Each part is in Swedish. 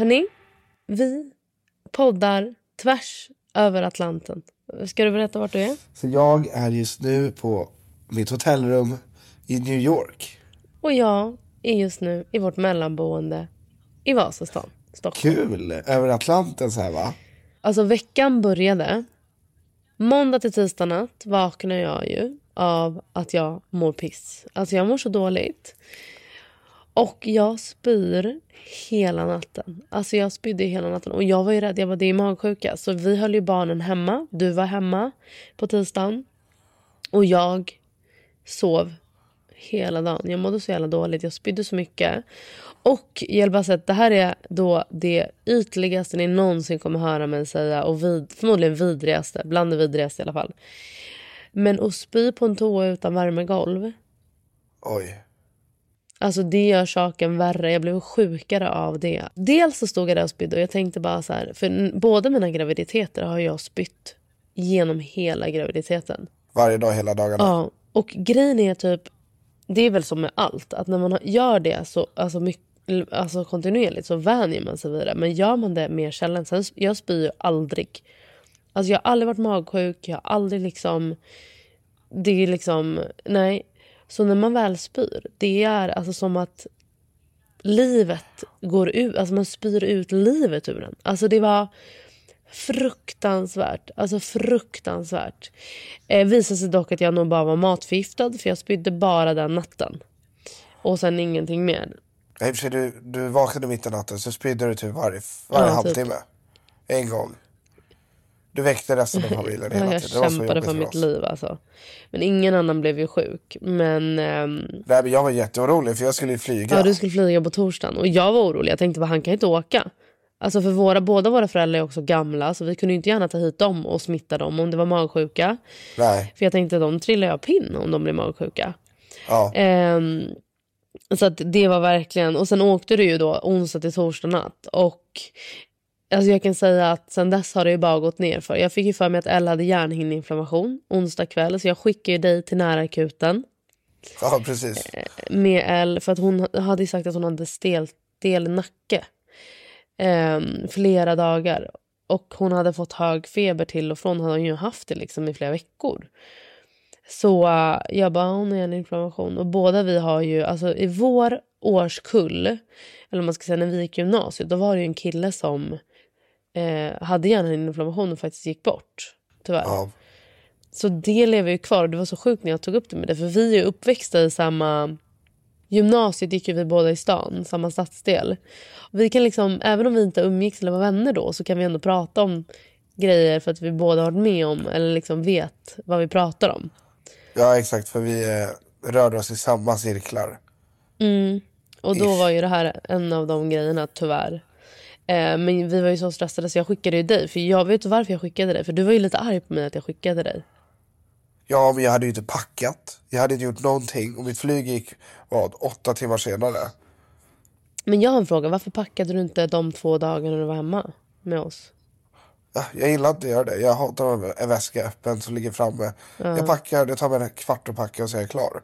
Hörni, vi poddar tvärs över Atlanten. Ska du berätta vart du är? Så jag är just nu på mitt hotellrum i New York. Och jag är just nu i vårt mellanboende i Vasastan, Stockholm. Kul! Över Atlanten så här va? Alltså veckan började. Måndag till tisdag natt vaknar jag ju av att jag mår piss. Alltså jag mår så dåligt. Och jag spyr hela natten. Alltså jag spydde hela natten. Och jag var ju rädd. Jag var det är magsjuka. Så vi höll ju barnen hemma. Du var hemma på tisdagen. Och jag sov hela dagen. Jag mådde så jävla dåligt. Jag spydde så mycket. Och jag vill bara säga att det här är då det ytligaste ni någonsin kommer höra mig säga. Och vid, förmodligen vidrigaste. Bland det vidrigaste i alla fall. Men att spy på en toa utan värmegolv. Oj. Alltså det gör saken värre. Jag blev sjukare av det. Dels så stod jag där och spydde och jag tänkte bara så här. För båda mina graviditeter har jag spytt genom hela graviditeten. Varje dag hela dagarna? Ja. Och grejen är typ. Det är väl som med allt. Att när man gör det så alltså, mycket, alltså kontinuerligt så vänjer man sig vid det. Men gör man det mer sällan. Sen, jag spyr ju aldrig. Alltså jag har aldrig varit magsjuk. Jag har aldrig liksom. Det är liksom. Nej. Så när man väl spyr, det är alltså som att livet går ut, alltså man spyr ut livet ur den. Alltså det var fruktansvärt, alltså fruktansvärt. Eh, visade sig dock att jag nog bara var matförgiftad för jag spydde bara den natten. Och sen ingenting mer. I och för sig, du, du vaknade mitt i natten så spydde du typ varje, varje Ja, typ. halvtimme. En gång. Du väckte resten av familjen hela Ja, jag tiden. Så kämpade för för mitt liv alltså. Men ingen annan blev ju sjuk. Men ehm, Nej, men jag var jätteorolig för jag skulle ju flyga. ja, du skulle flyga på torsdagen. Och jag var orolig. Jag tänkte bara han kan inte åka. Alltså för våra, båda våra föräldrar är också gamla så vi kunde ju inte gärna ta hit dem och smitta dem om det var magsjuka. Nej. För jag tänkte de trillar jag pinn om de blir magsjuka. Ja. Ehm, så att det var verkligen, och sen åkte du ju då onsdag till torsdag natt. Och alltså jag kan säga att sen dess har det ju bara gått ner för. Jag fick ju för mig att Ella hade hjärnhinneinflammation onsdag kväll. Så jag skickade ju dig till närakuten ja, precis. med L för att hon hade sagt att hon hade stel, stel nacke. ehm, flera dagar. Och hon hade fått hög feber till och från. Hade hon ju haft det liksom i flera veckor. Så uh, jag bara, hon har hjärninflammation. Och båda vi har ju, alltså i vår årskull, eller man ska säga när vi gick gymnasiet, då var det ju en kille som eh, hade hjärninflammation och faktiskt gick bort. Tyvärr. Ja. Så det lever ju kvar. Och det var så sjukt när jag tog upp det med det. För vi är uppväxta i samma... Gymnasiet gick ju vi båda i stan, samma stadsdel. Och vi kan liksom, även om vi inte umgicks eller var vänner då så kan vi ändå prata om grejer för att vi båda har varit med om eller liksom vet vad vi pratar om. ja, exakt. För vi eh, rörde oss i samma cirklar. Och då var ju det här en av de grejerna tyvärr. Eh, men vi var ju så stressade så jag skickade ju dig. För jag vet varför jag skickade dig. För du var ju lite arg på mig att jag skickade dig. Ja, men jag hade ju inte packat. Jag hade inte gjort någonting. Och mitt flyg gick, vad, åtta timmar senare. Men jag har en fråga. Varför packade du inte de två dagarna du var hemma med oss? Ja, Jag gillar inte att göra det. Jag hatar en väska öppen som ligger framme. Jag packar, det tar mig en kvart att packa och så är jag klar.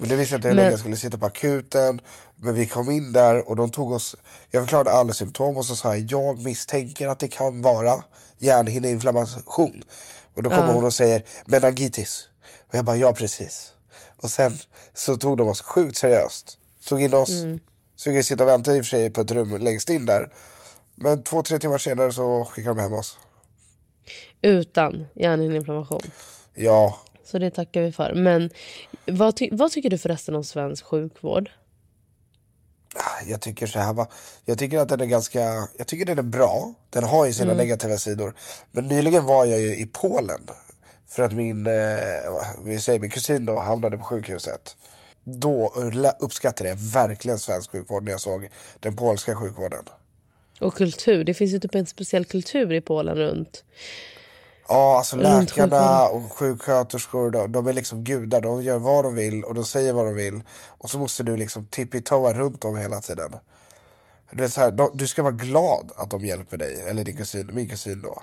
Men det visste jag inte hur länge jag skulle sitta på akuten. Men vi kom in där och de tog oss, jag förklarade alla symptom och så sa jag, jag misstänker att det kan vara hjärnhinneinflammation. Och då kommer hon och säger meningitis. Och jag bara ja precis. Och sen så tog de oss sjukt seriöst. Tog in oss. Så vi fick sitta och vänta i och för sig på ett rum längst in där. Men två, tre timmar senare så skickade de hem oss. Utan hjärnhinneinflammation. Ja, Så det tackar vi för. Men vad, ty- vad tycker du förresten om svensk sjukvård? jag tycker så här va. Jag tycker att den är ganska, jag tycker den är bra. Den har ju sina negativa sidor. Men nyligen var jag ju i Polen. För att min, eh, vi säger min kusin då hamnade på sjukhuset. Då uppskattade jag verkligen svensk sjukvård när jag såg den polska sjukvården. Och kultur. Det finns ju typ en speciell kultur i Polen runt. Ja, alltså läkarna och sjuksköterskor, de, de är liksom gudar. De gör vad de vill och de säger vad de vill. Och så måste du liksom tippitoa runt dem hela tiden. Du, vet, så här, de, du ska vara glad att de hjälper dig, eller din kusin, min kusin då.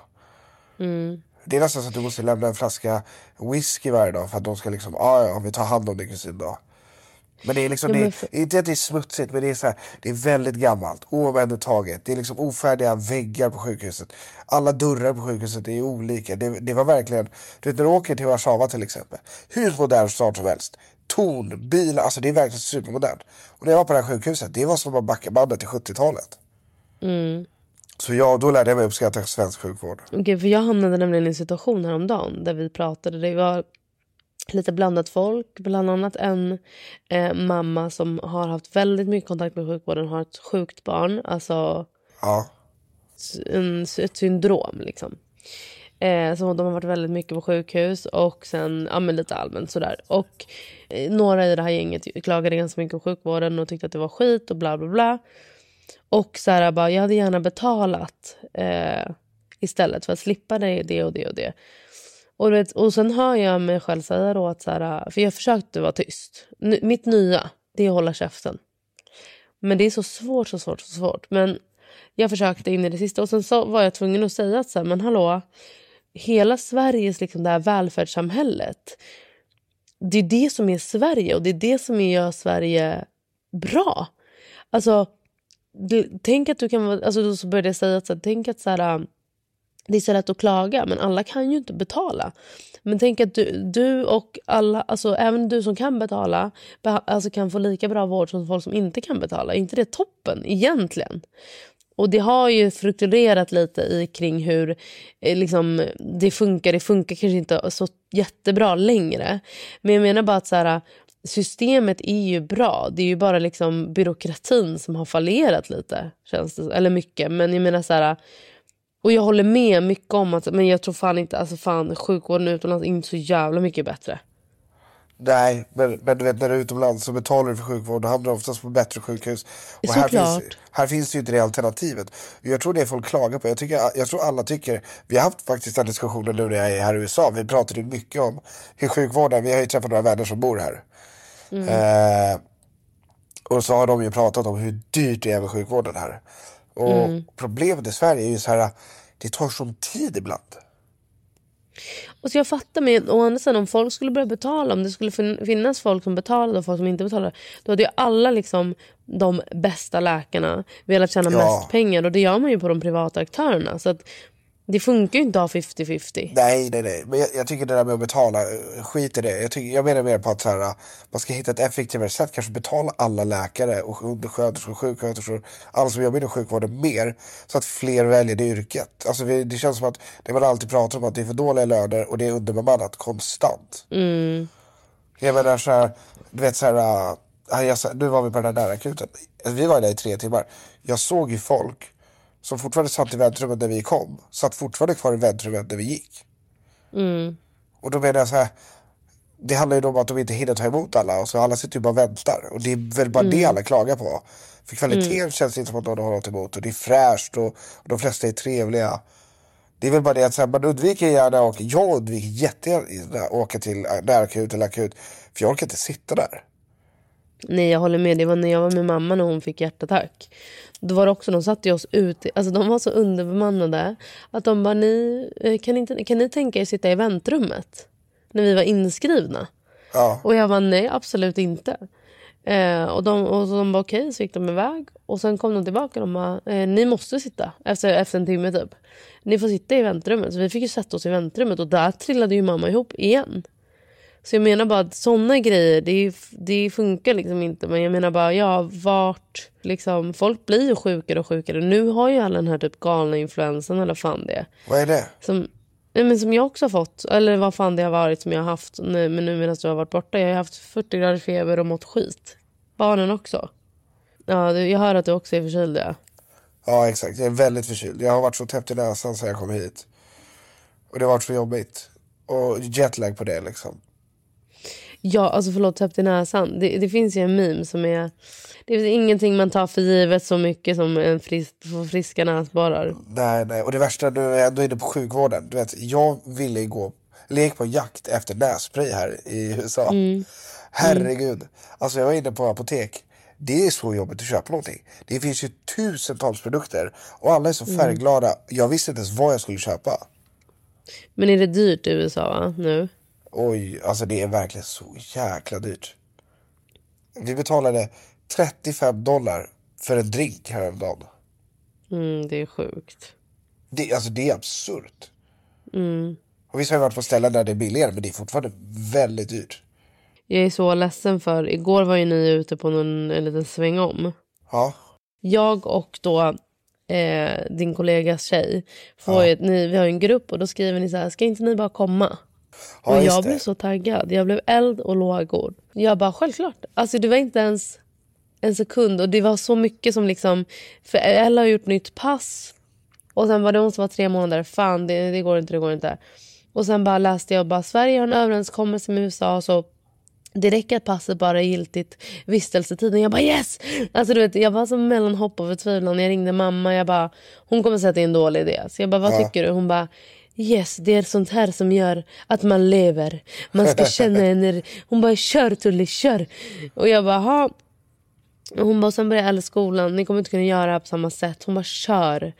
Det är nästan så att du måste lämna en flaska whisky varje dag för att de ska liksom, ah, ja, vi tar hand om din kusin då. Men det är liksom, det för- inte att det är smutsigt men det är så här, det är väldigt gammalt, oomhändertaget. Det är liksom ofärdiga väggar på sjukhuset. Alla dörrar på sjukhuset är olika. Det, det var verkligen, du vet när du åker till Warszawa till exempel. Hur modern stad som helst. Torn, bilar, alltså det är verkligen supermodernt. Och när jag var på det här sjukhuset, det var som att backa bandet till 70-talet. Så ja, då lärde jag mig uppskatta svensk sjukvård. Okej, för jag hamnade nämligen i en situation häromdagen där vi pratade. Det var lite blandat folk. Bland annat en eh, mamma som har haft väldigt mycket kontakt med sjukvården har ett sjukt barn. Alltså Ja. en, ett syndrom liksom. Eh, så de har varit väldigt mycket på sjukhus och sen ja, men lite allmänt sådär. Och eh, några i det här gänget klagade ganska mycket på sjukvården och tyckte att det var skit och bla bla bla. Och så här, bara, jag hade gärna betalat eh, istället för att slippa det, det och det och det. Och, vet, och sen hör jag mig själv säga då att så här, äh, för jag försökte vara tyst. N- mitt nya, det är att hålla käften. Men det är så svårt, så svårt, så svårt. Men jag försökte in i det sista och sen så var jag tvungen att säga att så här, men hallå, hela Sveriges liksom det här välfärdssamhället. Det är det som är Sverige och det är det som gör Sverige bra. Alltså, du, tänk att du kan vara, alltså då så började jag säga att så här, tänk att så här, äh, det är så lätt att klaga men alla kan ju inte betala. Men tänk att du, du och alla, alltså även du som kan betala alltså kan få lika bra vård som folk som inte kan betala. Är inte det toppen egentligen? Och det har ju fluktuerat lite i kring hur eh, liksom, det funkar. Det funkar kanske inte så jättebra längre. Men jag menar bara att så här, systemet är ju bra. Det är ju bara liksom byråkratin som har fallerat lite. Känns det, eller mycket. Men jag menar så här... Och jag håller med mycket om att men jag tror fan inte, alltså fan sjukvården utomlands är inte så jävla mycket bättre. Nej, men, men du vet när du är utomlands så betalar du för sjukvård. Då hamnar du oftast på bättre sjukhus. Och här finns, här finns ju inte det alternativet. Jag tror det folk klagar på. Jag, tycker, jag tror alla tycker, vi har haft faktiskt den diskussionen nu när jag är här i USA. Vi pratade mycket om hur sjukvården, vi har ju träffat några vänner som bor här. Eh, och så har de ju pratat om hur dyrt det är med sjukvården här. Och problemet i Sverige är ju så här, det tar sån tid ibland. Och så jag fattar men å andra sidan om folk skulle börja betala, om det skulle fin- finnas folk som betalade och folk som inte betalade. Då hade ju alla liksom de bästa läkarna velat tjäna Ja. mest pengar och det gör man ju på de privata aktörerna. Så att det funkar ju inte att ha 50-50. Nej, nej, nej. Men jag, jag tycker det där med att betala, eh, skit i det. Jag, tycker, jag menar mer på att så här, man ska hitta ett effektivare sätt. Kanske betala alla läkare och undersköterskor, sjuksköterskor, alla som jobbar inom sjukvården mer. Så att fler väljer det yrket. Alltså det känns som att det man alltid pratar om att det är för dåliga löner och det är underbemannat konstant. Jag menar så här, du vet så här, äh, jag, nu var vi på den där närakuten. Vi var där i tre timmar. Jag såg ju folk som fortfarande satt i väntrummet när vi kom. Satt fortfarande kvar i väntrummet när vi gick. Och då menar jag så här. Det handlar ju om att de inte hinner ta emot alla och så alla sitter ju bara och väntar. Och det är väl bara det alla klagar på. För kvaliteten känns inte som att någon har något emot och det är fräscht och, och de flesta är trevliga. Det är väl bara det att så här, man undviker gärna åka, jag undviker jättegärna att åka till äh, närakut eller akut. För jag orkar inte sitta där. Nej jag håller med, det var när jag var med mamma när hon fick hjärtattack. Då var det också, de satte oss ute, alltså de var så underbemannade att de bara, ni, eh, kan, inte, kan ni tänka er att sitta i väntrummet? När vi var inskrivna. Ja. Och jag var nej absolut inte. Eh, och de, och så de bara okej, okay, så gick de iväg. Och sen kom de tillbaka och de bara, eh, ni måste sitta efter, efter en timme typ. Ni får sitta i väntrummet. Så vi fick ju sätta oss i väntrummet och där trillade ju mamma ihop igen. Så jag menar bara att sådana grejer, det, det funkar liksom inte. Men jag menar bara, ja vart, liksom, folk blir ju sjukare och sjukare. Nu har ju alla den här typ galna influensan eller fan det. Vad är det? Som, men som jag också har fått, eller vad fan det har varit som jag har haft nu, men nu medan du har varit borta. Jag har haft 40 grader feber och mått skit. Barnen också. Ja, jag hör att du också är förkyld. Ja. ja, exakt. Jag är väldigt förkyld. Jag har varit så täppt i näsan sedan jag kom hit. Och det har varit så jobbigt. Och jetlag på det liksom. Ja, alltså förlåt, täppt i näsan. Det, det, finns ju en meme som är... Det finns ingenting man tar för givet så mycket som en frisk, friska näsborrar. Nej, nej. Och det värsta, nu är jag ändå inne på sjukvården. Du vet, jag ville gå... Gick på jakt efter nässpray här i USA. Mm. Herregud. Mm. Alltså jag var inne på apotek. Det är så jobbigt att köpa någonting. Det finns ju tusentals produkter och alla är så mm. färgglada. Mm. Jag visste inte ens vad jag skulle köpa. Men är det dyrt i USA va? nu? Oj, alltså det är verkligen så jäkla dyrt. Vi betalade 35 dollar för en drink häromdagen. Mm, det är sjukt. Det, alltså det är absurt. Mm. Och visst har varit på ställen där det är billigare men det är fortfarande väldigt dyrt. Jag är så ledsen för igår var ju ni ute på någon, en liten sväng om. Ja. Jag och då eh, din kollegas tjej, får ja. ett, ni, vi har en grupp och då skriver ni så här, ska inte ni bara komma? Ja, och jag blev så taggad. Jag blev eld och lågor. Jag bara, självklart. Alltså det var inte ens en sekund. Och det var så mycket som liksom... För Ella har gjort nytt pass. Och sen var det hon som var tre månader. Fan, det, det går inte, det går inte. Och sen bara läste jag bara Sverige har en överenskommelse med USA. Så det räcker att passet bara är giltigt vistelsetiden. Jag bara yes! Alltså du vet, jag var som mellan hopp och förtvivlan. Jag ringde mamma. Jag bara, hon kommer säga att det är en dålig idé. Så jag bara, vad ja. tycker du? Hon bara, Yes, det är sånt här som gör att man lever. Man ska känna energi. Hon bara, kör Tully, kör. Och jag bara, ha. Hon bara, sen börjar jag skolan. Ni kommer inte kunna göra det här på samma sätt. Hon bara, kör.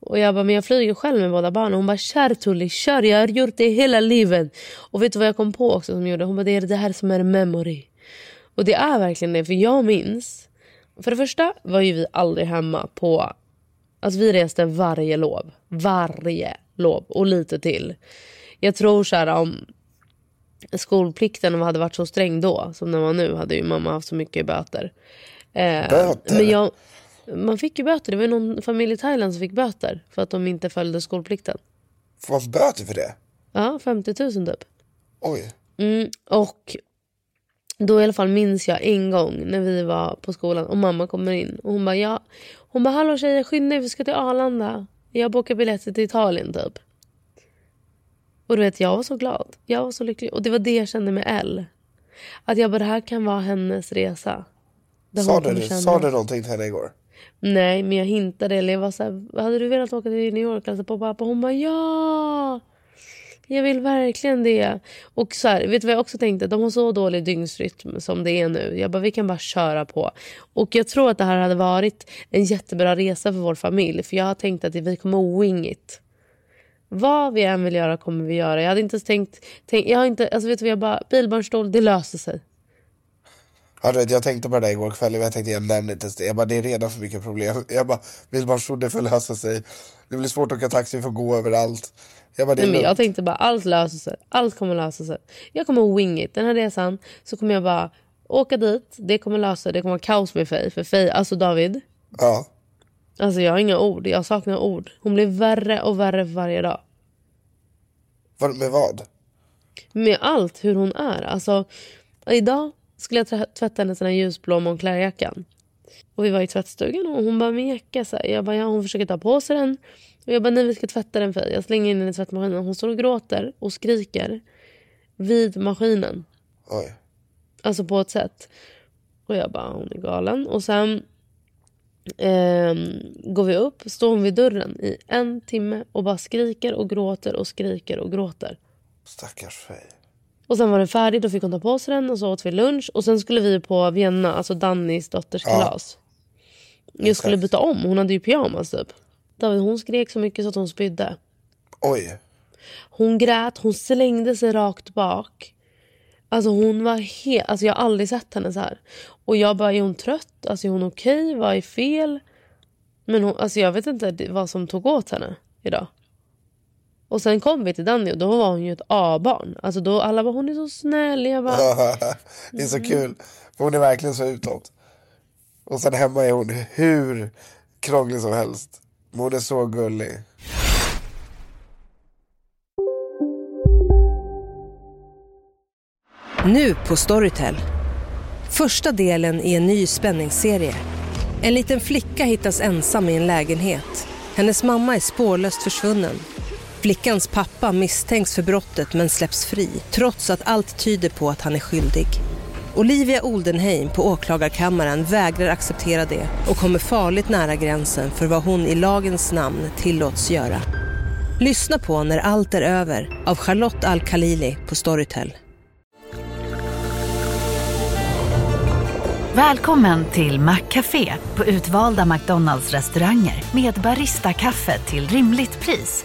Och jag bara, men jag flyger själv med båda barnen. Hon bara, kör Tully, kör. Jag har gjort det hela livet. Och vet du vad jag kom på också som gjorde? Hon bara, det är det här som är memory. Och det är verkligen det. För jag minns. För det första var ju vi aldrig hemma på... Alltså vi reste varje lov. Varje lov och lite till. Jag tror så här om skolplikten hade varit så sträng då som den var nu hade ju mamma haft så mycket böter. Eh, böter? Men jag, man fick ju böter. Det var någon familj i Thailand som fick böter för att de inte följde skolplikten. Får man böter för det? Ja, 50 000 typ. Oj. Mm, och då i alla fall minns jag en gång när vi var på skolan och mamma kommer in och hon bara ja. Hon bara hallå tjejer skynda er vi ska till Arlanda. Jag bokade biljetter till Italien typ. Och du vet, jag var så glad. Jag var så lycklig. Och det var det jag kände med Elle. Att jag bara, det här kan vara hennes resa. Sa du, sa du någonting till henne igår? Nej, men jag hintade. Eller jag var så här, hade du velat åka till New York och på pappa? Hon bara, ja! Jag vill verkligen det. Och så här, vet du vad jag också tänkte? De har så dålig dygnsrytm som det är nu. Jag bara, vi kan bara köra på. Och jag tror att det här hade varit en jättebra resa för vår familj. För jag har tänkt att vi kommer wing it. Vad vi än vill göra kommer vi göra. Jag hade inte tänkt... tänkt jag har inte, alltså vet du, jag bara, bilbarnstol, det löser sig. Ja, du vet, jag tänkte på det där igår kväll, jag tänkte jag nämner inte ens det. Jag bara, det är redan för mycket problem. Jag bara, bilbarnstol, det får lösa sig. Det blir svårt att åka taxi, vi får gå överallt. Jag, bara, Nej, men jag tänkte bara allt löser sig. Allt kommer lösa sig. Jag kommer wing it. Den här resan så kommer jag bara åka dit. Det kommer lösa Det kommer vara kaos med Faye. För Faye, alltså David. Ja. Alltså jag har inga ord. Jag saknar ord. Hon blir värre och värre för varje dag. Med vad? Med allt hur hon är. Alltså idag skulle jag tvätta hennes ljusblå Moncler-jackan. Och vi var i tvättstugan och hon bara meka. Så här. Jag bara, ja, hon försöker ta på sig den. Och jag bara, nej vi ska tvätta den för Jag slänger in den i tvättmaskinen. Hon står och gråter och skriker vid maskinen. Oj. Alltså på ett sätt. Och jag bara, hon är galen. Och sen eh, går vi upp, står hon vid dörren i en timme och bara skriker och gråter och skriker och gråter. Stackars Fej. Och sen var den färdig, då fick hon ta på sig den och så åt vi lunch. Och sen skulle vi på Vienna, alltså Dannys dotters kalas. Ja. Jag skulle byta om, hon hade ju pyjamas typ. David, hon skrek så mycket så att hon spydde. Oj. Hon grät, hon slängde sig rakt bak. Alltså hon var helt, alltså jag har aldrig sett henne så här. Och jag bara, är hon trött? Alltså är hon okej? Okay? Vad är fel? Men hon, alltså jag vet inte vad som tog åt henne idag. Och sen kom vi till Danny och då var hon ju ett A-barn. Alltså då alla bara, hon är så snäll. Jag bara, det är så kul. För hon är verkligen så utåt. Och sen hemma är hon hur krånglig som helst. Men hon är så gullig. Nu på Storytel. Första delen i en ny spänningsserie. En liten flicka hittas ensam i en lägenhet. Hennes mamma är spårlöst försvunnen. Flickans pappa misstänks för brottet men släpps fri trots att allt tyder på att han är skyldig. Olivia Oldenheim på åklagarkammaren vägrar acceptera det och kommer farligt nära gränsen för vad hon i lagens namn tillåts göra. Lyssna på När allt är över av Charlotte Al-Khalili på Storytel. Välkommen till Maccafé på utvalda McDonalds restauranger med Baristakaffe till rimligt pris.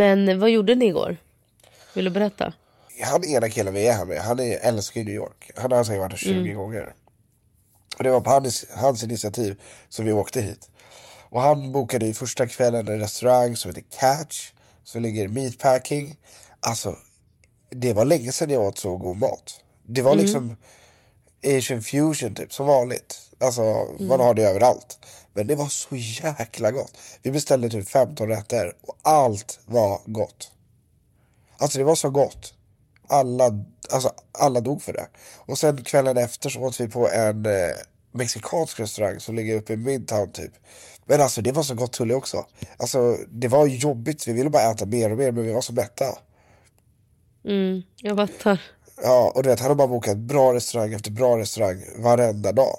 Men vad gjorde ni igår? Vill du berätta? Han ena killen vi är här med, han är, älskar New York. Han har säkert varit 20 mm. gånger. Och det var på hans, hans initiativ som vi åkte hit. Och han bokade ju första kvällen en restaurang som heter Catch. Som ligger i meatpacking. Alltså, det var länge sedan jag åt så god mat. Det var mm. Asian fusion typ, som vanligt. Alltså, mm. man har det överallt. Men det var så jäkla gott. Vi beställde typ 15 rätter och allt var gott. Alltså det var så gott. Alla, alltså, alla dog för det. Och sen kvällen efter så åt vi på en eh, mexikansk restaurang som ligger uppe i Midtown typ. Men alltså det var så gott tullig också. Alltså det var jobbigt, vi ville bara äta mer och mer men vi var så mätta. Mm, jag fattar. Ja, och du vet han har bara bokat bra restaurang efter bra restaurang varenda dag.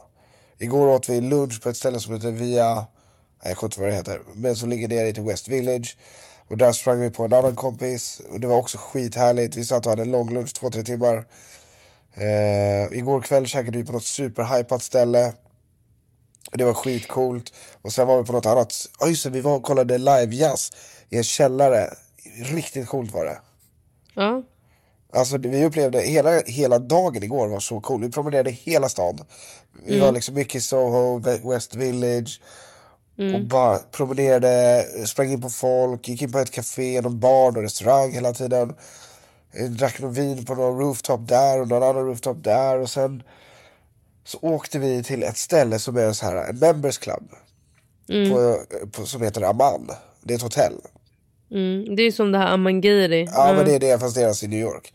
Igår åt vi lunch på ett ställe som heter Via, nej, jag kommer inte vad det heter, men som ligger nere i typ West Village. Och där sprang vi på en annan kompis och det var också skithärligt. Vi satt och hade en lång lunch, två, tre timmar. Eh, igår kväll käkade vi på något superhypat ställe. Det var skitcoolt. Och sen var vi på något annat, ja just det, vi var och kollade live-jazz i en källare. Riktigt coolt var det. Ja. Alltså vi upplevde hela, hela dagen igår var så cool. Vi promenerade hela stan. Vi mm. var liksom mycket i Soho, West Village. Mm. Och bara promenerade, sprang in på folk, gick in på ett café, någon bar, någon restaurang hela tiden. Jag drack någon vin på någon rooftop där och någon annan rooftop där. Och sen så åkte vi till ett ställe som är så här, en members club. Mm. På, på, som heter Aman. Det är ett hotell. Mm, det är som det här Amangiri. Ja mm. men det är det fast deras i New York.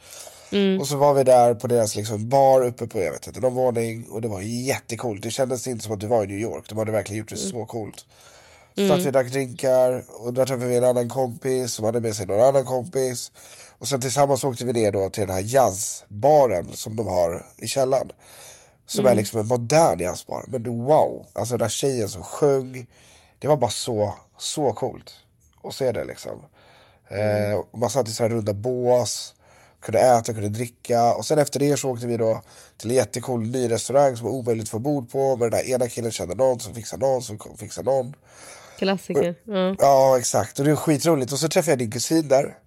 Mm. Och så var vi där på deras liksom bar uppe på jag vet inte, någon våning och det var jättecoolt. Det kändes inte som att du var i New York. De hade verkligen gjort det mm. så coolt. Så mm. att vi drack drinkar och där träffade vi en annan kompis som hade med sig någon annan kompis. Och sen tillsammans åkte vi ner då till den här jazzbaren som de har i källaren. Som mm. är liksom en modern jazzbar. Men wow, alltså den där tjejen som sjöng. Det var bara så, så coolt att se det liksom. Mm. Eh, man satt i så här runda bås kunde äta, kunde dricka. Och sen efter det så åkte vi då till en jättecool ny restaurang som var omöjligt att få bord på. Men den där ena killen kände någon som fixade någon som fixade någon. Klassiker. Ja. ja exakt och det var skitroligt. Och så träffade jag din kusin där.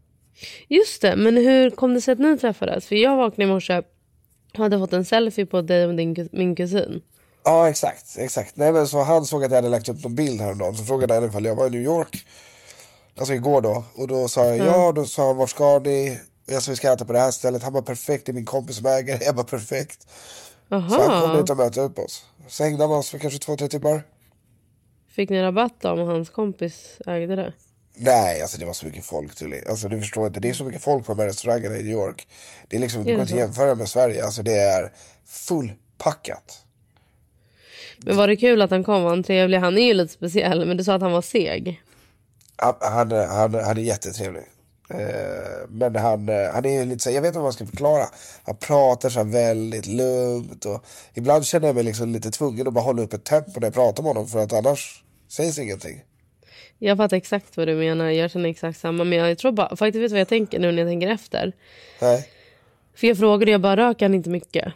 Just det, men hur kom det sig att ni träffades? För jag vaknade i morse och hade fått en selfie på dig och din, min kusin. Ja exakt, exakt. Nej, men så han såg att jag hade lagt upp någon bild häromdagen. Så frågade han ifall jag var i New York. Alltså igår då. Och då sa jag mm. ja. Då sa han vart ska ni? jag sa vi ska äta på det här stället. Han var perfekt, det är min kompis som äger Jag var perfekt. Aha. Så han kom ut och mötte upp oss. Så hängde han med oss för kanske två, tre timmar. Fick ni rabatt om hans kompis ägde det? Nej, alltså det var så mycket folk till Alltså du förstår inte, det är så mycket folk på de här restaurangerna i New York. Det är liksom, det går inte att jämföra med Sverige. Alltså det är fullpackat. Men var det kul att han kom? Var han trevlig? Han är ju lite speciell, men du sa att han var seg. Han, han, han, han är jättetrevlig. Eh, men han, eh, han är lite så jag vet inte vad man ska förklara. Han pratar så väldigt lugnt och ibland känner jag mig liksom lite tvungen att bara hålla upp ett tempo när jag pratar med honom för att annars sägs ingenting. Jag fattar exakt vad du menar. Jag känner exakt samma. Men jag tror bara, faktiskt vet vad jag tänker nu när jag tänker efter? Nej. För jag frågade, jag bara röker han inte mycket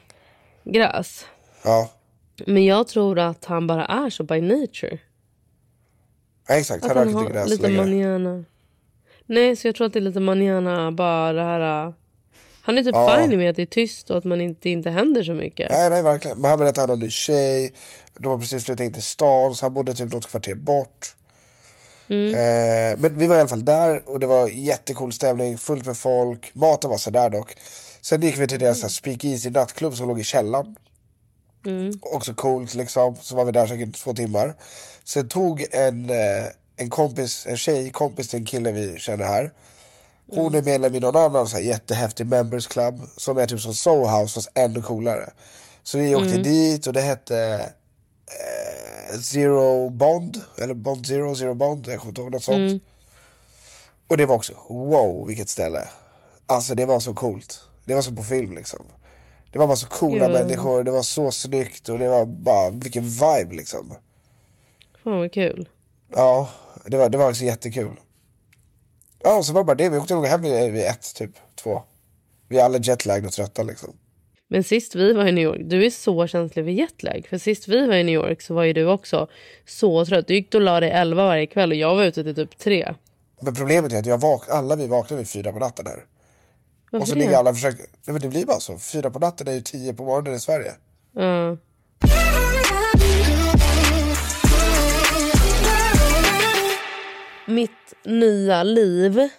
gräs? Ja. Men jag tror att han bara är så by nature. Exakt, Att han röker har inte gräs lite längre. manana. Nej, så jag tror att det är lite manana, bara det här... äh, Han är typ Ja. fine med att det är tyst och att man inte, inte händer så mycket. Nej, nej verkligen. Men han berättade att han hade en tjej. De har precis flyttat in till stan så han bodde typ något kvarter bort. Eh, men vi var i alla fall där och det var jättecool stämning, fullt med folk. Maten var sådär dock. Sen gick vi till deras mm. speakeasy nattklubb som låg i källaren. Också coolt liksom. Så var vi där säkert två timmar. Sen tog en, eh, en kompis, en tjej, kompis till en kille vi känner här. Hon är medlem i någon annan så här, jättehäftig members club som är typ som Soho House fast ännu coolare. Så vi åkte dit och det hette eh, Zero Bond, eller Bond Zero, Zero Bond, jag kommer inte ihåg något sånt. Och det var också, wow vilket ställe. Alltså det var så coolt. Det var som på film liksom. Det var bara så coola Ja. människor, det var så snyggt och det var bara, vilken vibe liksom. Fan vad kul. Ja, det var, det var också jättekul. Ja, och så var det bara det. Vi åkte nog hem vid, vid ett, typ två. Vi är alla jetlagda och trötta liksom. Men sist vi var i New York, du är så känslig vid jetlag. För sist vi var i New York så var ju du också så trött. Du gick och la dig 11 varje kväll och jag var ute till typ 3. Men problemet är att jag vak- alla vi vaknade vid fyra på natten här. Varför och så det? ligger alla och försöker... Nej men det blir bara så. Fyra på natten är ju tio på morgonen i Sverige. Ja. Mitt nya liv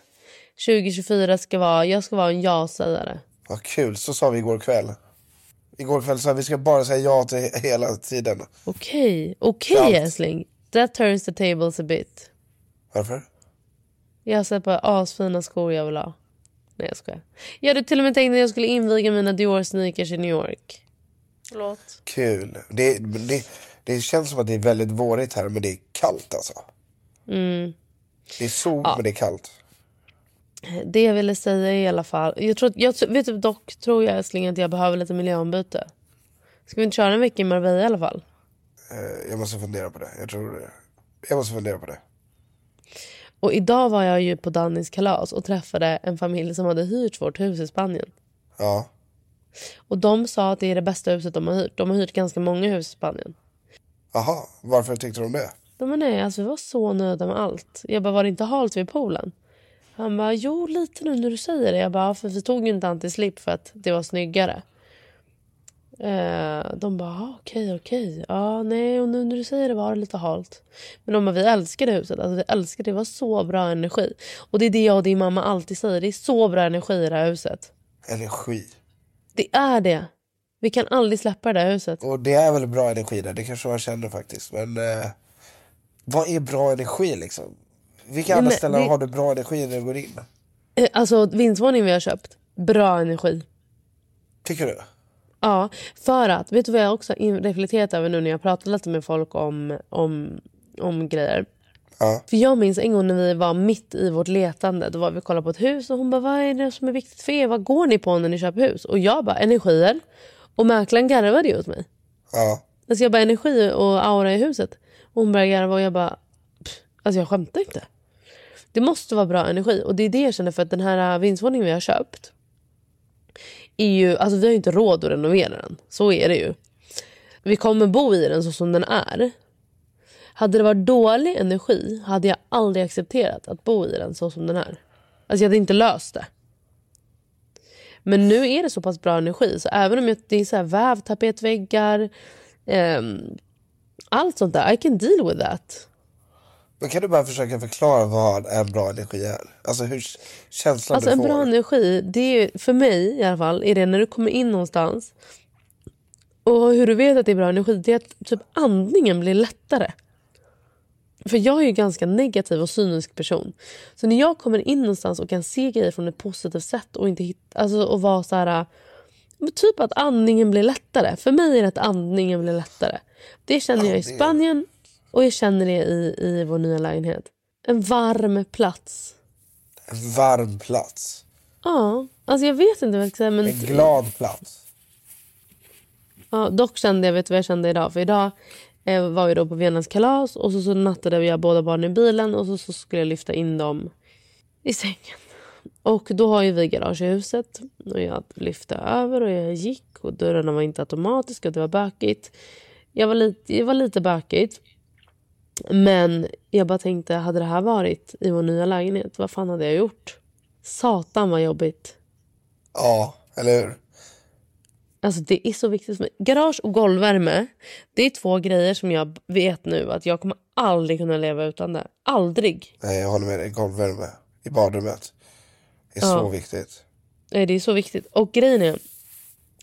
2024 ska vara, jag ska vara en ja-sägare. Vad kul, så sa vi igår kväll. Igår kväll sa vi ska bara säga ja till hela tiden. Okej, okej Allt. älskling. That turns the tables a bit. Varför? Jag har sett på asfina skor jag vill ha. Nej jag skojar. Jag hade till och med tänkt att jag skulle inviga mina Dior sneakers i New York. Förlåt. Kul. Det, det, det känns som att det är väldigt vårigt här men det är kallt alltså. Mm. Det är sol men det är kallt. Det jag ville säga i alla fall. Jag tror, jag, vet du, dock tror jag älskling att jag behöver lite miljöombyte. Ska vi inte köra en vecka i Marbella i alla fall? Eh, Jag måste fundera på det. Jag tror det. Jag måste fundera på det. Och idag var jag ju på Dannys kalas och träffade en familj som hade hyrt vårt hus i Spanien. Ja. Och de sa att det är det bästa huset de har hyrt. De har hyrt ganska många hus i Spanien. Aha, varför tyckte de det? De bara, nej, alltså vi var så nöjda med allt. Jag bara, var det inte halt vid poolen? Han bara, jo lite nu när du säger det. Jag bara, för vi tog ju inte antislip för att det var snyggare. Eh, de bara, ah, okej, okej. Ja, nej, och nu när du säger det var det lite halt. Men de bara, vi älskade huset. Alltså, vi älskade det. Det var så bra energi. Och det är det jag och din mamma alltid säger. Det är så bra energi i det här huset. Energi. Det är det. Vi kan aldrig släppa det här huset. Och det är väl bra energi där, det kanske man känner faktiskt. Men eh, vad är bra energi liksom? Vilka andra ställen det- har du bra energi när du går in? Eh, Alltså vindsvåningen vi har köpt. Bra energi. Tycker du? Ja, för att, vet du vad jag också reflekterat över nu när jag pratat lite med folk om, om, om grejer? Ja. För jag minns en gång när vi var mitt i vårt letande. Då var vi kollade på ett hus och hon bara, vad är det som är viktigt för er? Vad går ni på när ni köper hus? Och jag bara, energier. Och mäklaren garvade ju åt mig. Ja. Alltså jag bara, energi och aura i huset. Och hon började garva och jag bara, pff, alltså jag skämtar inte. Det måste vara bra energi. Och det är det jag känner för att den här äh, vindsvåningen vi har köpt. Är ju, alltså vi har ju inte råd att renovera den. Så är det ju. Vi kommer bo i den så som den är. Hade det varit dålig energi hade jag aldrig accepterat att bo i den så som den är. Alltså jag hade inte löst det. Men nu är det så pass bra energi så även om det är så här vävtapetväggar, ehm, allt sånt där, I can deal with that. Men kan du bara försöka förklara vad en bra energi är? Alltså hur känslan Alltså du en får? bra energi, det är, för mig i alla fall, är det när du kommer in någonstans och hur du vet att det är bra energi, det är att typ andningen blir lättare. För jag är ju ganska negativ och cynisk person. Så när jag kommer in någonstans och kan se grejer från ett positivt sätt och inte hitta, alltså och vara så här men typ att andningen blir lättare. För mig är det att andningen blir lättare. Det känner jag i Spanien och jag känner det i, i vår nya lägenhet. En varm plats. En varm plats. Ja, alltså jag vet inte vad jag ska. Men En glad plats. Ja, dock kände jag, vet vad jag kände idag? För idag eh, var vi då på Venans kalas och så, så nattade jag båda barnen i bilen och så, så skulle jag lyfta in dem i sängen. Och då har ju vi garage i huset och jag lyfte över och jag gick och dörrarna var inte automatiska och det var bökigt. Jag var lite, det var lite bökigt. Men jag bara tänkte, hade det här varit i vår nya lägenhet, vad fan hade jag gjort? Satan vad jobbigt. Ja, eller hur? Alltså det är så viktigt för mig. Garage och golvvärme, det är två grejer som jag vet nu att jag kommer aldrig kunna leva utan det. Aldrig. Nej, jag håller med dig. Golvvärme i badrummet. Det är så Ja. viktigt. Nej, Det är så viktigt. Och grejen är,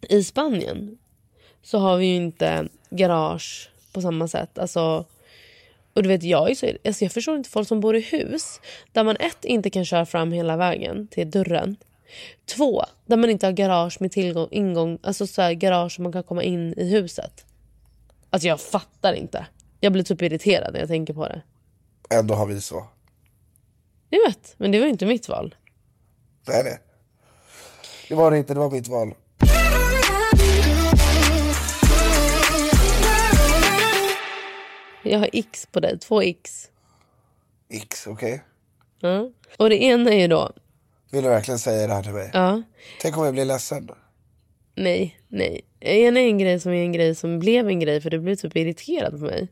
i Spanien så har vi ju inte garage på samma sätt. Alltså, och du vet, jag, är så, alltså jag förstår inte folk som bor i hus där man ett, inte kan köra fram hela vägen till dörren. Två, där man inte har garage med tillgång, ingång, alltså så här, garage som man kan komma in i huset. Alltså jag fattar inte. Jag blir typ irriterad när jag tänker på det. Ändå har vi så. Jag vet, men det var ju inte mitt val. Nej, nej. Det var det inte, det var mitt val. Jag har x på dig, två x. X, okej? Ja. Och det ena är ju då, Vill du verkligen säga det här till mig? ja, Tänk om jag blir ledsen? nej, nej. En är en grej som är en grej som blev en grej för du blev typ irriterad på mig.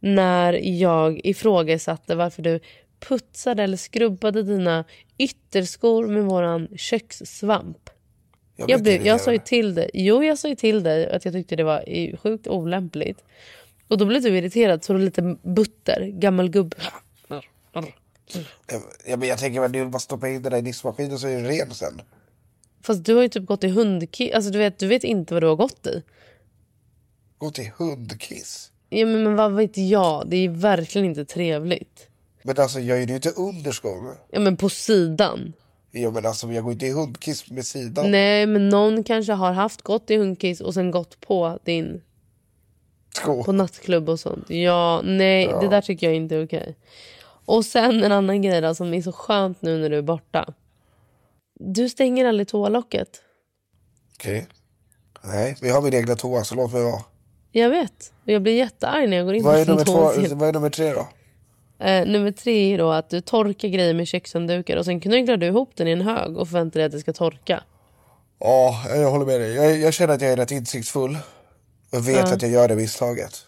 När jag ifrågasatte varför du putsade eller skrubbade dina ytterskor med våran kökssvamp. Jag, Jag, blev, jag sa ju till dig, jo jag sa ju till dig att jag tyckte det var i- sjukt olämpligt. Och då blev du irriterad så du lite butter, gammal gubb. Ja, men jag tänker du vill bara stoppa in den där i diskmaskinen så är det ren sen. Fast du har ju typ gått i hundkiss, alltså du vet, du vet inte vad du har gått i. Gå till hundkiss. Ja, men, men vad vet jag, det är verkligen inte trevligt. Men alltså jag är ju inte under skon. Ja men på sidan. Jo men alltså jag går inte i hundkiss med sidan. Nej men någon kanske har haft gått i hundkiss och sen gått på din Skål. på nattklubb och sånt. Ja, nej det där tycker jag inte är okej. Och sen en annan grej då, som är så skönt nu när du är borta. Du stänger aldrig toalocket. Okej. Nej, vi har min egna toa så låt mig vara. Jag vet. Och jag blir jättearg när jag går in Vad är, på din nummer två, vad är nummer tre då? Eh, nummer tre är då att du torkar grejer med kökshanddukar och sen knögglar du ihop den i en hög och förväntar dig att det ska torka. Ja, jag håller med dig. Jag, jag känner att jag är rätt insiktsfull. Och vet att jag gör det misstaget.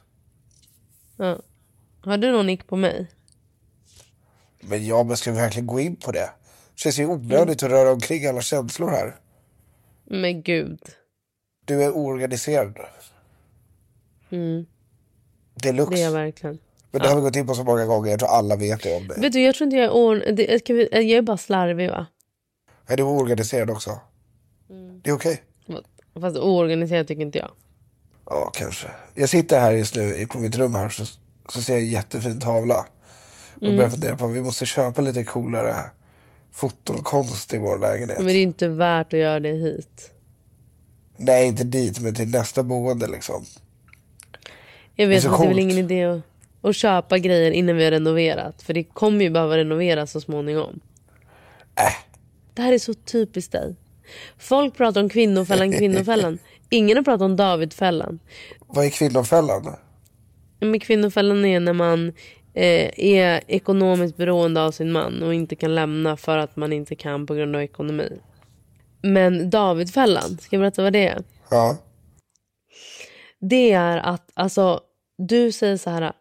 Ja. Har du någon nick på mig? Men ja, men ska vi verkligen gå in på det? Det känns ju onödigt att röra omkring alla känslor här. Men gud. Du är oorganiserad. Mm, Deluxe. det är jag verkligen. Men det har vi gått in på så många gånger. Jag tror alla vet det om dig. Vet du, jag tror inte jag är or- det, vi, Jag är bara slarvig va? Är du oorganiserad också? Mm. Det är okej. Fast oorganiserad tycker inte jag. Ja, kanske. Jag sitter här just nu i- på mitt rum här så, så ser jag en jättefin tavla. Och Mm. börjar fundera på om vi måste köpa lite coolare fotokonst i vår lägenhet. Men det är inte värt att göra det hit. Nej, inte dit, men till nästa boende liksom. Jag Det är vet så att det är väl ingen idé att, att köpa grejer innan vi har renoverat. För det kommer ju behöva renoveras så småningom. Äh, Det här är så typiskt dig. Folk pratar om kvinnofällan, kvinnofällan. Ingen har pratat om Davidfällan. vad är kvinnofällan? Men kvinnofällan är när man eh, är ekonomiskt beroende av sin man och inte kan lämna för att man inte kan på grund av ekonomi. Men Davidfällan, ska jag berätta vad det är? Ja. Det är att alltså, du säger så här.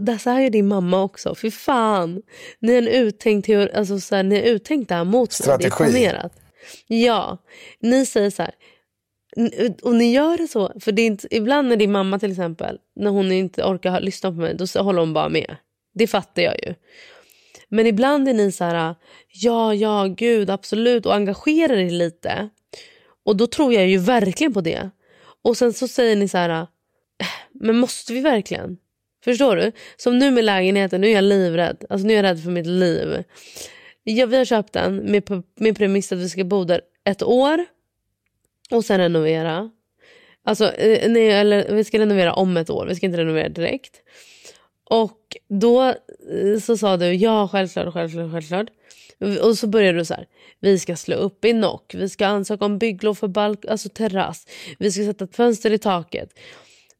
Det här är din mamma också. Fy fan. Ni har en uttänkt, teori- alltså så här, ni har uttänkt det här mot mig. Strategi. Det är planerat. Ja. Ni säger så här. Och ni gör det så. För det är inte, ibland när din mamma till exempel, när hon inte orkar lyssna på mig, då så håller hon bara med. Det fattar jag ju. Men ibland är ni så här, ja, ja, gud, absolut, och engagerar er lite. Och då tror jag ju verkligen på det. Och sen så säger ni så här, "Äh, men måste vi verkligen? Förstår du? Som nu med lägenheten, nu är jag livrädd. Alltså nu är jag rädd för mitt liv. Ja, vi har köpt den med, med premiss att vi ska bo där ett år och sen renovera. Alltså, eh, nej, eller vi ska renovera om ett år, vi ska inte renovera direkt. Och då eh, så sa du ja, självklart, självklart, självklart. Och så började du så här. Vi ska slå upp i nock. Vi ska ansöka om bygglov för balk, alltså terrass. Vi ska sätta ett fönster i taket.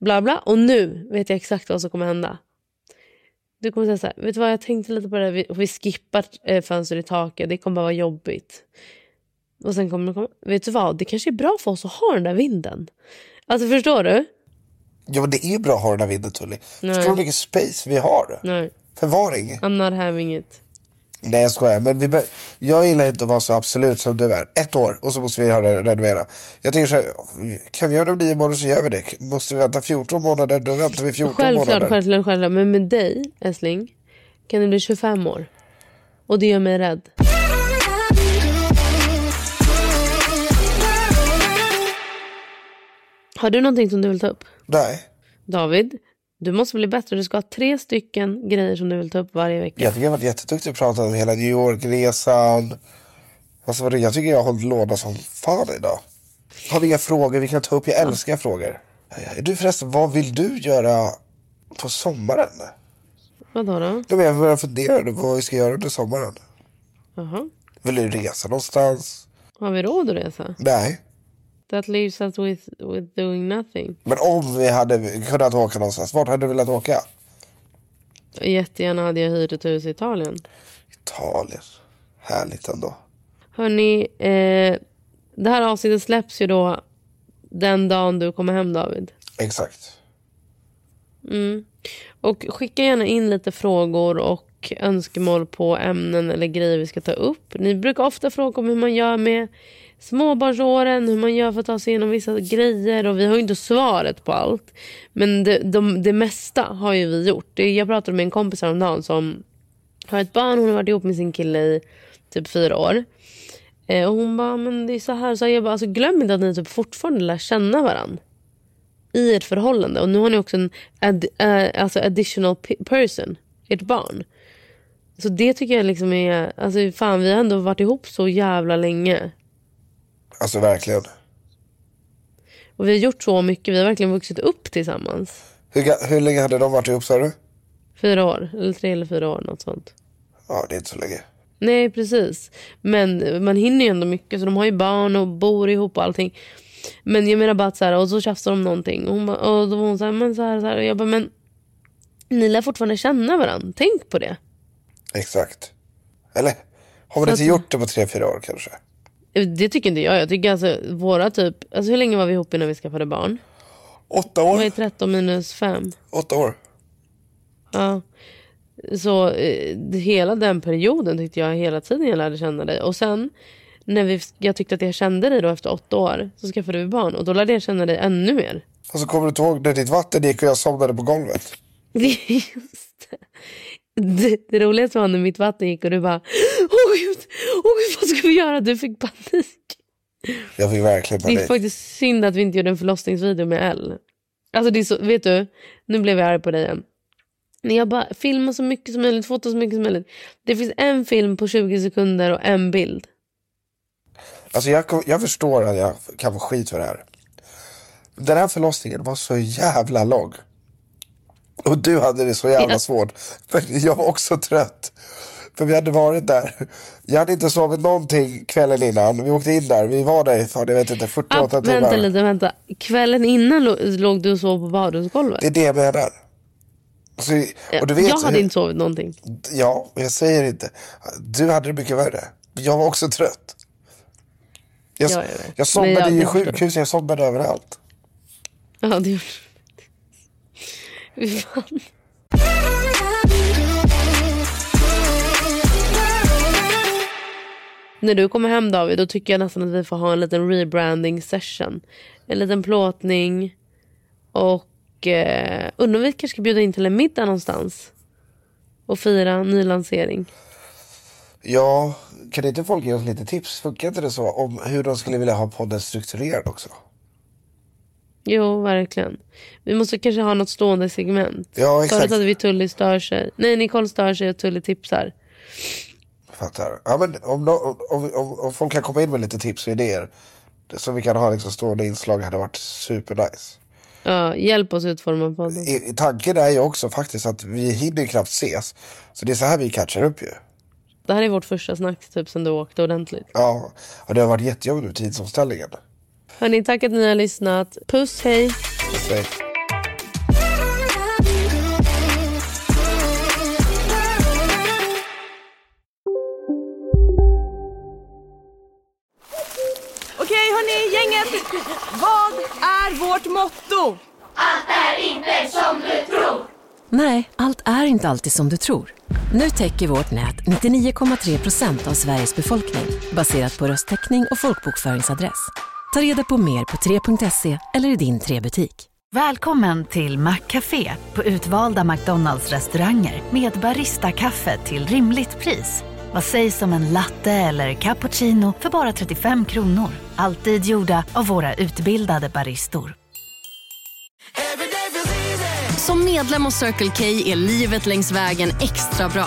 Bla bla. Och nu vet jag exakt vad som kommer hända. Du kommer säga så här. Vet du vad jag tänkte lite på det. Vi, vi skippar eh, fönster i taket. Det kommer bara vara jobbigt. Och sen kommer det komma. Vet du vad? Det kanske är bra för oss att ha den där vinden. Alltså förstår du? Ja men det är bra att ha den här vinden Tully. Nej. Förstår du mycket space vi har? Nej. Förvaring. I'm not having it. Nej jag skojar. Men vi jag gillar inte att vara så absolut som du är. Ett år och så måste vi ha det renovera. Jag tänker så här, kan vi göra det om nio månader så gör vi det. Måste vi vänta 14 månader då väntar vi 14 Självklart, månader. självklart, självklart. Men med dig, älskling, kan det bli 25 år. Och det gör mig rädd. Har du någonting som du vill ta upp? Nej. David, du måste bli bättre. Du ska ha tre stycken grejer som du vill ta upp varje vecka. Jag tycker jag har varit jätteduktig och pratat om hela New York-resan. Alltså, jag tycker jag har hållit låda som fan idag. Har vi inga frågor vi kan ta upp? Jag älskar frågor. Du förresten, vad vill du göra på sommaren? Vadå då? Jag börjar fundera på vad vi ska göra under sommaren. Jaha. Vill du resa någonstans? Har vi råd att resa? Nej. That leaves us with, with doing nothing. Men om vi hade kunnat åka någonstans, vart hade du velat åka? Jättegärna hade jag hyrt ett hus i Italien. Italien. Härligt ändå. Hörni, eh, det här avsnittet släpps ju då den dagen du kommer hem David. Exakt. Och skicka gärna in lite frågor och och önskemål på ämnen eller grejer vi ska ta upp. Ni brukar ofta fråga om hur man gör med småbarnsåren, hur man gör för att ta sig igenom vissa grejer och vi har ju inte svaret på allt. Men det, de, det mesta har ju vi gjort. Jag pratade med en kompis häromdagen som har ett barn, hon har varit ihop med sin kille i typ fyra år. Eh, och hon bara, men det är så här. Så jag bara, alltså, glöm inte att ni typ fortfarande lär känna varandra i ett förhållande. Och nu har ni också en ad, uh, alltså additional person, ert barn. Så det tycker jag liksom är, alltså fan vi har ändå varit ihop så jävla länge. Alltså verkligen. Och vi har gjort så mycket, vi har verkligen vuxit upp tillsammans. Hur, hur länge hade de varit ihop sa du? Fyra år, eller tre eller fyra år, något sånt. Ja, det är inte så länge. Nej precis. Men man hinner ju ändå mycket så de har ju barn och bor ihop och allting. Men jag menar bara att så här, och så tjafsar de någonting. Och, hon bara, och då var hon så här, men så här, så här. Och jag bara, men ni lär fortfarande känna varandra. Tänk på det. Exakt. Eller? Har man inte att- gjort det på tre, fyra år kanske? Det tycker inte jag. Jag tycker alltså våra typ, alltså hur länge var vi ihop innan vi skaffade barn? Åtta Vad är år? 13 minus 5? Åtta år. Ja. Så eh, hela den perioden tyckte jag hela tiden jag lärde känna dig. Och sen när vi, jag tyckte att jag kände dig då efter åtta år så skaffade vi barn och då lärde jag känna dig ännu mer. Och så kommer du inte ihåg när ditt vatten gick och jag somnade på golvet? Just det. Det, det roligaste var när mitt vatten gick och du bara Åh gud, åh gud vad ska vi göra? Du fick panik. Jag fick verkligen Det är panik. faktiskt synd att vi inte gjorde en förlossningsvideo med L. Alltså det är så, vet du, nu blev jag arg på dig igen. När jag bara filmar så mycket som möjligt, fotar så mycket som möjligt. Det finns en film på 20 sekunder och en bild. Alltså jag, jag förstår att jag kan få skit för det här. Den här förlossningen var så jävla lång. Och du hade det så jävla svårt. För jag var också trött. För vi hade varit där. Jag hade inte sovit någonting kvällen innan. Vi åkte in där. Vi var där i fan, jag vet inte, 48 Ah, timmar. vänta lite, vänta. Kvällen innan lå- låg du och sov på badrumsgolvet. Det är det jag menar. Så, och du vet, jag hade hur- inte sovit någonting. Ja, jag säger inte. Du hade det mycket värre. Jag var också trött. Jag, Ja, jag jag somnade jag- i jag förstår. sjukhus, jag somnade överallt. Ja, det gjorde. När du kommer hem David, då tycker jag nästan att vi får ha en liten rebranding session. En liten plåtning. Och eh, undrar om vi kanske ska bjuda in till en middag någonstans. Och fira nylansering. Ja, kan inte folk ge oss lite tips? Funkar inte det så? Om hur de skulle vilja ha podden strukturerad också? Jo, verkligen. Vi måste kanske ha något stående segment. Ja, exakt. Förut hade vi Tully stör sig. Nej, Nicole stör sig och Tully tipsar. Fattar. Ja, men om, om, om, om folk kan komma in med lite tips och idéer. Som vi kan ha liksom stående inslag hade varit supernice. Ja, hjälp oss utforma podden. I, i tanken är ju också faktiskt att vi hinner knappt ses. Så det är så här vi catchar upp ju. Det här är vårt första snack typ sen du åkte ordentligt. Ja, och det har varit jättejobbigt med tidsomställningen. Hörni, tack att ni har lyssnat. Puss, hej! Så, Okej hörni, gänget. Vad är vårt motto? Nej, allt är inte alltid som du tror. Nu täcker vårt nät 99,3 procent av Sveriges befolkning baserat på röstteckning och folkbokföringsadress. Ta reda på mer på 3.se eller i din 3-butik. Välkommen till Maccafé på utvalda McDonalds restauranger med Baristakaffe till rimligt pris. Vad sägs om en latte eller cappuccino för bara 35 kronor? Alltid gjorda av våra utbildade baristor. Som medlem hos Circle K är livet längs vägen extra bra.